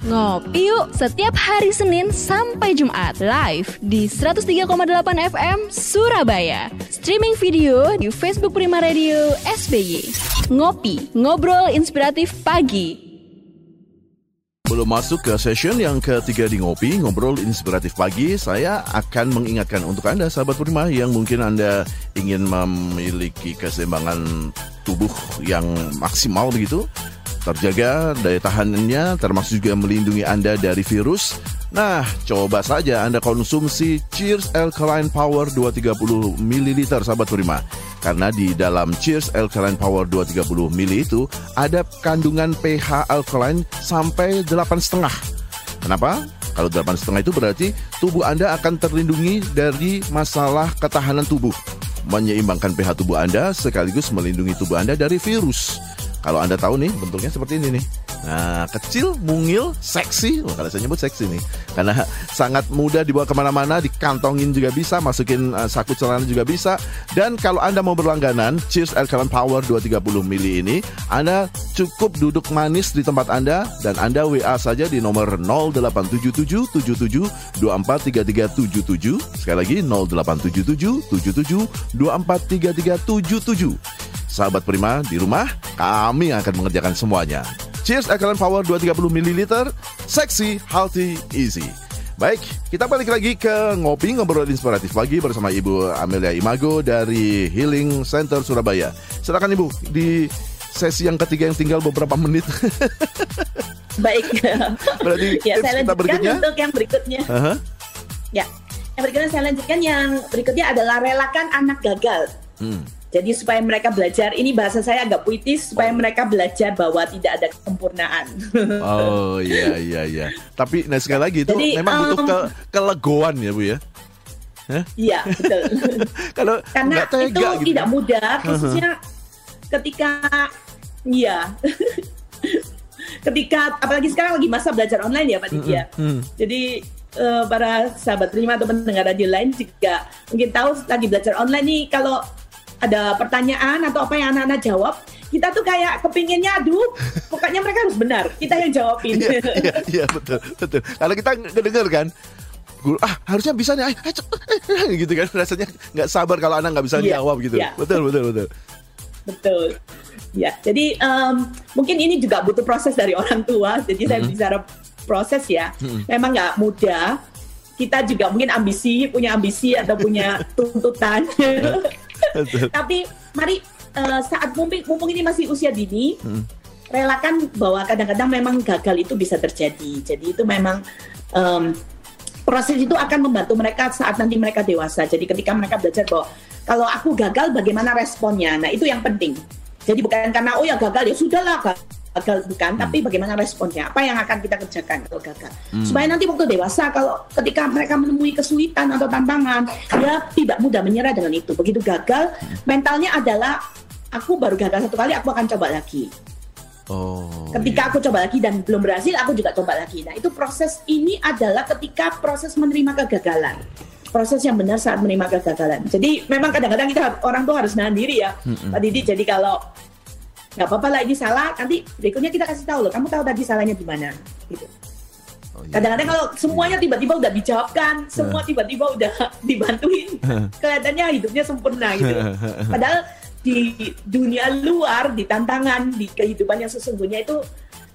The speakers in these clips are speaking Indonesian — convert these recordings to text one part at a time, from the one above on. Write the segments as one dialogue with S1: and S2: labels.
S1: Ngopi yuk setiap hari Senin sampai Jumat live di 103,8 FM Surabaya. Streaming video di Facebook Prima Radio SBY. Ngopi, ngobrol inspiratif pagi.
S2: Belum masuk ke session yang ketiga di Ngopi, Ngobrol Inspiratif Pagi, saya akan mengingatkan untuk Anda, sahabat Prima, yang mungkin Anda ingin memiliki keseimbangan tubuh yang maksimal begitu, terjaga daya tahanannya termasuk juga melindungi Anda dari virus. Nah, coba saja Anda konsumsi Cheers Alkaline Power 230 ml sahabat Prima. Karena di dalam Cheers Alkaline Power 230 ml itu ada kandungan pH alkaline sampai 8,5. Kenapa? Kalau 8,5 itu berarti tubuh Anda akan terlindungi dari masalah ketahanan tubuh. Menyeimbangkan pH tubuh Anda sekaligus melindungi tubuh Anda dari virus. Kalau Anda tahu nih, bentuknya seperti ini nih. Nah, kecil, mungil, seksi. Oh, kalau saya nyebut seksi nih. Karena sangat mudah dibawa ke mana-mana, dikantongin juga bisa, masukin uh, saku celana juga bisa. Dan kalau Anda mau berlangganan, Cheers Alkaline Power 230 mili ini, Anda cukup duduk manis di tempat Anda, dan Anda WA saja di nomor 0877 77 243377. Sekali lagi, 0877 77 243377. Sahabat Prima di rumah, kami akan mengerjakan semuanya. Cheers Alkaline Power 230 ml, seksi, healthy, easy. Baik, kita balik lagi ke ngopi ngobrol inspiratif pagi bersama Ibu Amelia Imago dari Healing Center Surabaya. Silakan Ibu di sesi yang ketiga yang tinggal beberapa menit.
S3: Baik.
S2: Berarti
S3: ya,
S2: tips
S3: saya
S2: kita berikutnya.
S3: untuk yang berikutnya.
S2: Aha.
S3: Ya, yang berikutnya saya lanjutkan yang berikutnya adalah relakan anak gagal.
S2: Hmm.
S3: Jadi supaya mereka belajar, ini bahasa saya agak puitis, supaya mereka belajar bahwa tidak ada kesempurnaan.
S2: Oh iya iya iya. Tapi nah sekali lagi itu
S3: Jadi,
S2: memang butuh
S3: um,
S2: ke kelegoan ya Bu ya.
S3: Iya, betul.
S2: Kalau
S3: Karena
S2: tega
S3: itu
S2: gitu.
S3: tidak mudah, khususnya ketika, iya, ketika apalagi sekarang lagi masa belajar online ya Pak Diki ya.
S2: Hmm.
S3: Jadi eh, para sahabat terima atau pendengar radio lain juga mungkin tahu lagi belajar online nih kalau ada pertanyaan atau apa yang anak-anak jawab, kita tuh kayak kepinginnya aduh, pokoknya mereka harus benar, kita yang jawabin.
S2: Iya iya iya betul betul. Kalau kita ngedenger kan guru ah harusnya bisa nih ayo, ayo, gitu kan rasanya nggak sabar kalau anak nggak bisa
S3: Iya,
S2: jawab gitu
S3: iya.
S2: betul betul betul
S3: Betul. Ya, jadi em, mungkin ini juga butuh proses dari orang tua. Jadi saya
S2: Mhm.
S3: bicara proses ya. Memang nggak mudah. Kita juga mungkin ambisi, punya ambisi atau punya tuntutan. Tapi mari eh, saat mumpung, mumpung ini masih usia dini,
S2: Hmm.
S3: relakan bahwa kadang-kadang memang gagal itu bisa terjadi. Jadi itu memang em, proses itu akan membantu mereka saat nanti mereka dewasa. Jadi ketika mereka belajar bahwa kalau aku gagal bagaimana responnya. Nah, itu yang penting. Jadi bukan karena oh ya gagal ya sudahlah gagal bukan, tapi bagaimana responnya. Apa yang akan kita kerjakan kalau gagal. Supaya nanti waktu dewasa kalau ketika mereka menemui kesulitan atau tantangan, dia tidak mudah menyerah dengan itu. Begitu gagal, mentalnya adalah aku baru gagal satu kali, aku akan coba lagi.
S2: oh
S3: Ketika
S2: iya.
S3: aku coba lagi dan belum berhasil, aku juga coba lagi. Nah, itu proses ini adalah ketika proses menerima kegagalan. Proses yang benar saat menerima kegagalan. Jadi memang kadang-kadang kita orang tuh harus nahan diri ya, Pak Didi. Jadi kalau nggak apa-apa lah ini salah, nanti berikutnya kita kasih tahu loh. Kamu tahu tadi salahnya di mana? Gitu.
S2: Oh, iya.
S3: Kadang-kadang kalau semuanya tiba-tiba udah dijawabkan, semua tiba-tiba udah dibantuin, kelihatannya hidupnya sempurna gitu. Padahal di dunia luar, di tantangan, di kehidupan yang sesungguhnya itu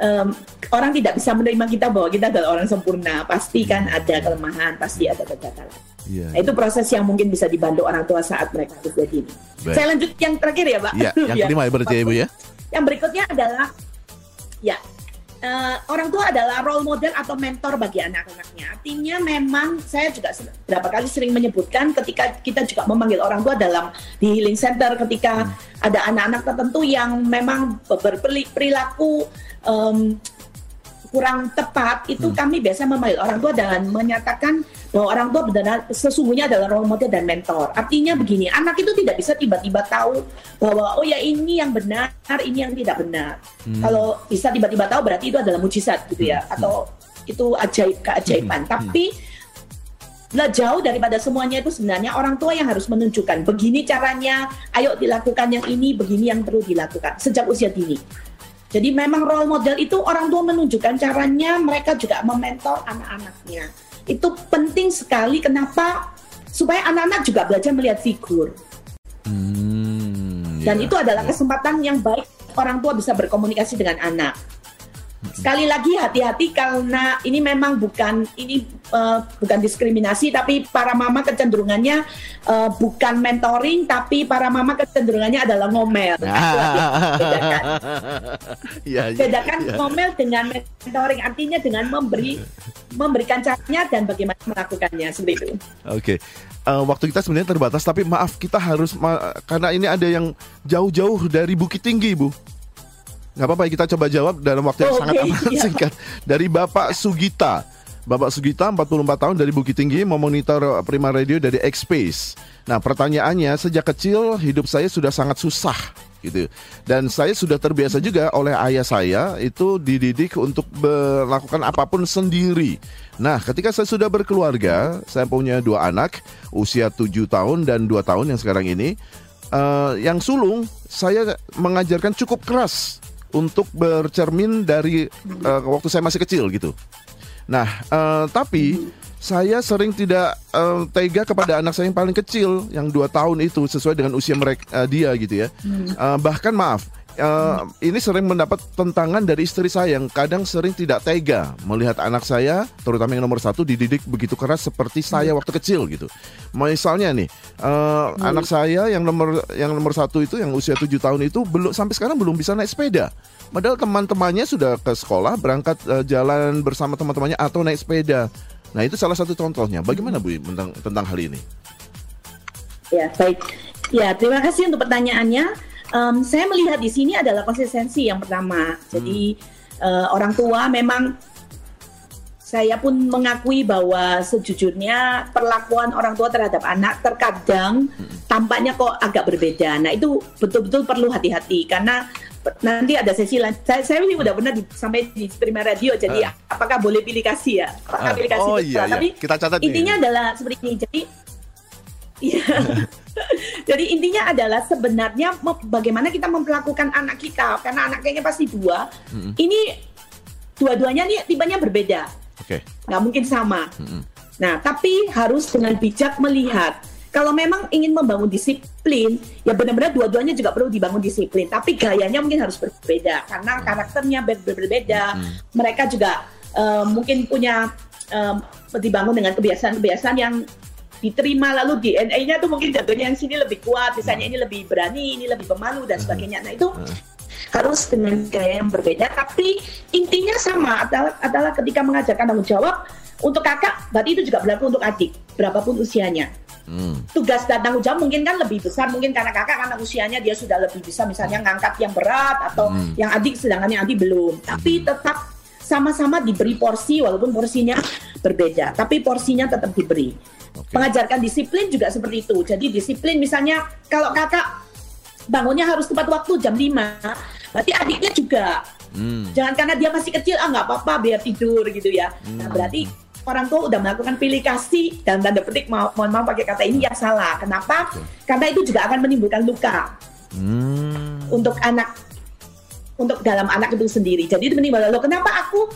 S3: em, orang tidak bisa menerima kita bahwa kita adalah orang sempurna. Pasti kan ada kelemahan, pasti ada kegagalan.
S2: Iya.
S3: Nah, itu proses yang mungkin bisa dibantu orang tua saat mereka usia dini.
S2: Baik.
S3: Saya lanjut yang terakhir ya, Pak.
S2: Iya, yang
S3: Biar
S2: kelima ya berarti ya Ibu ya.
S3: yang berikutnya adalah ya eh, orang tua adalah role model atau mentor bagi anak-anaknya. Artinya memang saya juga berapa kali sering menyebutkan ketika kita juga memanggil orang tua dalam di healing center ketika ada anak-anak tertentu yang memang berperilaku em, kurang tepat itu kami biasa memanggil orang tua dan menyatakan bahwa orang tua benar sesungguhnya adalah role model dan mentor. Artinya begini, anak itu tidak bisa tiba-tiba tahu bahwa oh ya ini yang benar, ini yang tidak benar. Kalau bisa tiba-tiba tahu berarti itu adalah mujizat gitu ya atau itu ajaib keajaiban. Tapi lah jauh daripada semuanya itu sebenarnya orang tua yang harus menunjukkan begini caranya, ayo dilakukan yang ini, begini yang perlu dilakukan sejak usia dini. Jadi memang role model itu orang tua menunjukkan caranya, mereka juga mementor anak-anaknya. Itu penting sekali. Kenapa? Supaya anak-anak juga belajar melihat figur.
S2: Hmm,
S3: Dan
S2: ya,
S3: itu adalah
S2: ya.
S3: kesempatan yang baik orang tua bisa berkomunikasi dengan anak. Sekali lagi hati-hati karena ini memang bukan ini eh, bukan diskriminasi tapi para mama kecenderungannya eh, bukan mentoring tapi para mama kecenderungannya adalah ngomel. Bedakan,
S2: ya, ya,
S3: bedakan
S2: ya.
S3: ngomel dengan mentoring artinya dengan memberi memberikan caranya dan bagaimana melakukannya seperti itu.
S2: Oke, Eh, waktu kita sebenarnya terbatas, tapi maaf kita harus ma- karena ini ada yang jauh-jauh dari Bukit Tinggi, Bu. Nggak apa-apa, kita coba jawab dalam waktu yang
S3: Oke,
S2: sangat amat
S3: iya.
S2: singkat. Dari Bapak Sugita, Bapak Sugita 44 tahun dari Bukit Tinggi, memonitor eh, Prima Radio dari X-Space. Nah, pertanyaannya sejak kecil hidup saya sudah sangat susah gitu. Dan saya sudah terbiasa juga oleh ayah saya itu dididik untuk melakukan apa pun sendiri. Nah, ketika saya sudah berkeluarga, saya punya dua anak, usia 7 tahun dan 2 tahun yang sekarang ini. eh, yang sulung, saya mengajarkan cukup keras untuk bercermin dari eh, waktu saya masih kecil gitu. Nah, eh, tapi saya sering tidak eh, tega kepada anak saya yang paling kecil, yang dua tahun itu sesuai dengan usia mereka eh, dia gitu ya. Eh, bahkan maaf, eh, ini sering mendapat tentangan dari istri saya yang kadang sering tidak tega melihat anak saya, terutama yang nomor satu dididik begitu keras seperti saya waktu kecil gitu. Misalnya nih, eh, anak saya yang nomor yang nomor satu itu yang usia tujuh tahun itu belum sampai sekarang belum bisa naik sepeda. Padahal teman-temannya sudah ke sekolah, berangkat eh, jalan bersama teman-temannya atau naik sepeda. Nah itu salah satu contohnya. Bagaimana Bu tentang tentang hal ini?
S3: Ya, baik. Ya, terima kasih untuk pertanyaannya. Em, saya melihat di sini adalah konsistensi yang pertama. Jadi eh, orang tua memang saya pun mengakui bahwa sejujurnya perlakuan orang tua terhadap anak terkadang tampaknya kok agak berbeda. Nah itu betul-betul perlu hati-hati karena nanti ada sesi lain. Saya, saya ini udah pernah di, sampai di Prima Radio. Jadi
S2: Ah.
S3: apakah boleh pilih kasih ya? Apakah
S2: Ah,
S3: pilih kasih
S2: oh iya, iya.
S3: Tapi
S2: Kita catat nih.
S3: intinya adalah seperti ini. Jadi Iya. Jadi intinya adalah sebenarnya bagaimana kita memperlakukan anak kita karena anak kayaknya pasti dua.
S2: Mm-mm.
S3: Ini dua-duanya nih tipenya berbeda,
S2: Oke.
S3: nggak mungkin sama.
S2: Mm-mm.
S3: Nah, tapi harus dengan bijak melihat. Kalau memang ingin membangun disiplin, ya benar-benar dua-duanya juga perlu dibangun disiplin. Tapi gayanya mungkin harus berbeda karena karakternya ber- ber- berbeda.
S2: Mm.
S3: Mereka juga eh, mungkin punya eh, dibangun dengan kebiasaan-kebiasaan yang diterima lalu DNA-nya tuh mungkin jatuhnya yang sini lebih kuat, misalnya ini lebih berani, ini lebih pemalu dan sebagainya. Nah itu harus dengan gaya yang berbeda, tapi intinya sama adalah, adalah ketika mengajarkan tanggung jawab untuk kakak, berarti itu juga berlaku untuk adik, berapapun usianya.
S2: Hmm.
S3: Tugas dan tanggung jawab mungkin kan lebih besar, mungkin karena kakak karena usianya dia sudah lebih bisa misalnya ngangkat yang berat atau
S2: Hmm.
S3: yang adik sedangkan yang adik belum. Tapi tetap sama-sama diberi porsi walaupun porsinya berbeda, tapi porsinya tetap diberi.
S2: Oke.
S3: Mengajarkan disiplin juga seperti itu. Jadi disiplin misalnya kalau kakak bangunnya harus tepat waktu jam 5, berarti adiknya juga.
S2: Hmm.
S3: Jangan karena dia masih kecil, ah nggak apa-apa biar tidur gitu ya. Nah
S2: Hmm.
S3: berarti orang tua udah melakukan pilih kasih dan tanda petik mau, mohon maaf pakai kata ini yang salah. Kenapa?
S2: Oke.
S3: Karena itu juga akan menimbulkan luka
S2: Hmm.
S3: untuk anak untuk dalam anak itu sendiri. Jadi itu menimbulkan loh kenapa aku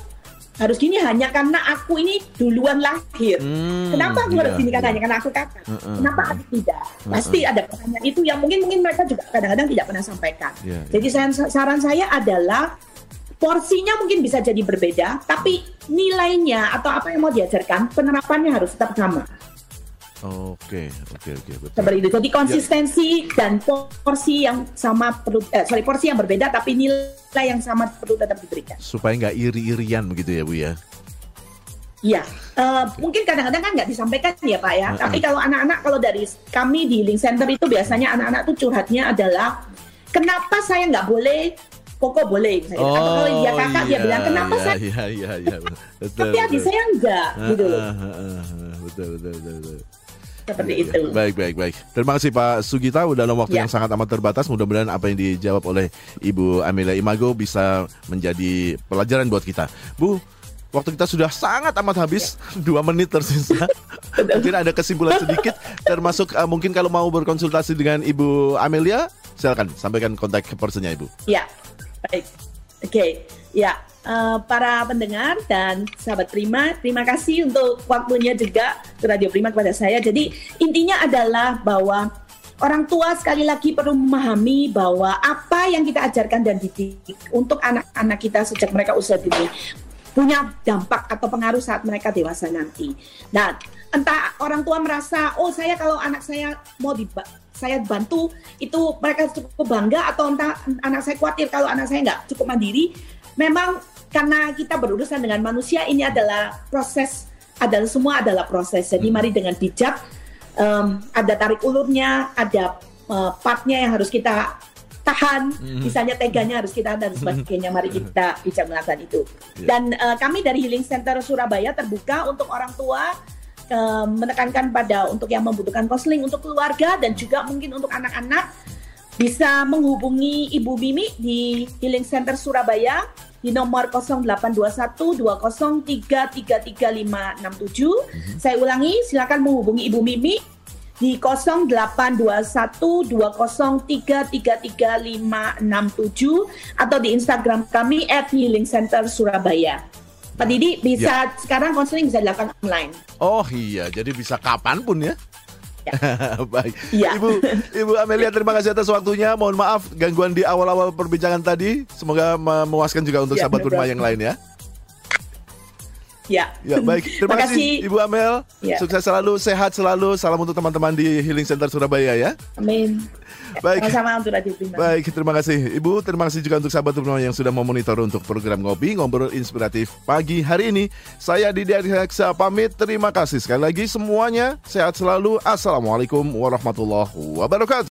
S3: harus gini hanya karena aku ini duluan lahir.
S2: Hmm,
S3: Kenapa aku harus
S2: iya,
S3: gini kan
S2: iya.
S3: karena aku kakak?
S2: Heeh.
S3: Kenapa adik tidak? Pasti ada pertanyaan itu yang mungkin mungkin mereka juga kadang-kadang tidak pernah sampaikan.
S2: Iya, iya.
S3: Jadi saran, saran saya adalah porsinya mungkin bisa jadi berbeda, tapi nilainya atau apa yang mau diajarkan penerapannya harus tetap sama.
S2: Oke, oke, oke, betul.
S3: Seperti itu. Jadi konsistensi dan porsi yang sama perlu eh, sorry porsi yang berbeda tapi nilai yang sama perlu tetap diberikan.
S2: Supaya nggak iri-irian begitu ya, Bu ya.
S3: Iya, Eh, mungkin kadang-kadang kan nggak disampaikan ya Pak ya.
S2: Mm-mm.
S3: Tapi kalau anak-anak kalau dari kami di Link Center itu biasanya anak-anak tuh curhatnya adalah kenapa saya nggak boleh Koko boleh misalnya. Atau kalau dia kakak dia
S2: iya,
S3: bilang kenapa
S2: iya,
S3: saya
S2: Iya, iya, iya. Betul.
S3: tapi adik saya enggak gitu loh.
S2: Ah, ah, ah, Betul, betul, betul, betul.
S3: Seperti
S2: Iya,
S3: itu.
S2: iya. Baik, baik, baik. Terima kasih Pak Sugita dalam waktu
S3: Ya.
S2: yang sangat amat terbatas. Mudah-mudahan apa yang dijawab oleh Ibu Amelia Imago bisa menjadi pelajaran buat kita. Bu, waktu kita sudah sangat amat habis, dua menit tersisa. mungkin ada kesimpulan sedikit, termasuk eh, mungkin kalau mau berkonsultasi dengan Ibu Amelia, silakan sampaikan kontak personnya Ibu.
S3: Ya, baik. Oke, ya uh, para pendengar dan sahabat Prima, terima kasih untuk waktunya juga ke Radio Prima kepada saya. Jadi intinya adalah bahwa orang tua sekali lagi perlu memahami bahwa apa yang kita ajarkan dan didik untuk anak-anak kita sejak mereka usia dini punya dampak atau pengaruh saat mereka dewasa nanti. Nah, entah orang tua merasa, oh saya kalau anak saya mau di saya bantu itu mereka cukup bangga atau entah anak saya khawatir kalau anak saya nggak cukup mandiri memang karena kita berurusan dengan manusia ini adalah proses adalah semua adalah proses jadi mari dengan bijak um, ada tarik ulurnya ada uh, partnya yang harus kita tahan, mm-hmm. misalnya teganya harus kita dan sebagainya. Mari kita bisa melakukan itu. Yeah. Dan uh, kami dari Healing Center Surabaya terbuka untuk orang tua uh, menekankan pada untuk yang membutuhkan konseling untuk keluarga dan juga mungkin untuk anak-anak bisa menghubungi Ibu Mimi di Healing Center Surabaya di nomor 0821 203333567. Mm-hmm. Saya ulangi, silakan menghubungi Ibu Mimi di 0821 203333567 atau di Instagram kami at Healing Center Surabaya. Pak Didi bisa ya. sekarang konseling bisa dilakukan online.
S2: Oh iya, jadi bisa kapan pun ya.
S3: Ya.
S2: Baik. Ya. Ibu Ibu Amelia terima kasih atas waktunya. Mohon maaf gangguan di awal-awal perbincangan tadi. Semoga memuaskan juga untuk ya, sahabat rumah yang lain ya.
S3: Ya.
S2: Ya, baik. Terima kasih Ibu Amel. Ya. Sukses selalu, sehat selalu. Salam untuk teman-teman di Healing Center Surabaya ya.
S3: Amin.
S2: Baik.
S3: Sama-sama untuk Radio Prima.
S2: Baik, terima kasih Ibu. Terima kasih juga untuk sahabat Prima yang sudah memonitor untuk program Ngopi Ngobrol Inspiratif pagi hari ini. Saya Didi Adhiksa pamit. Terima kasih sekali lagi semuanya. Sehat selalu. Assalamualaikum warahmatullahi wabarakatuh.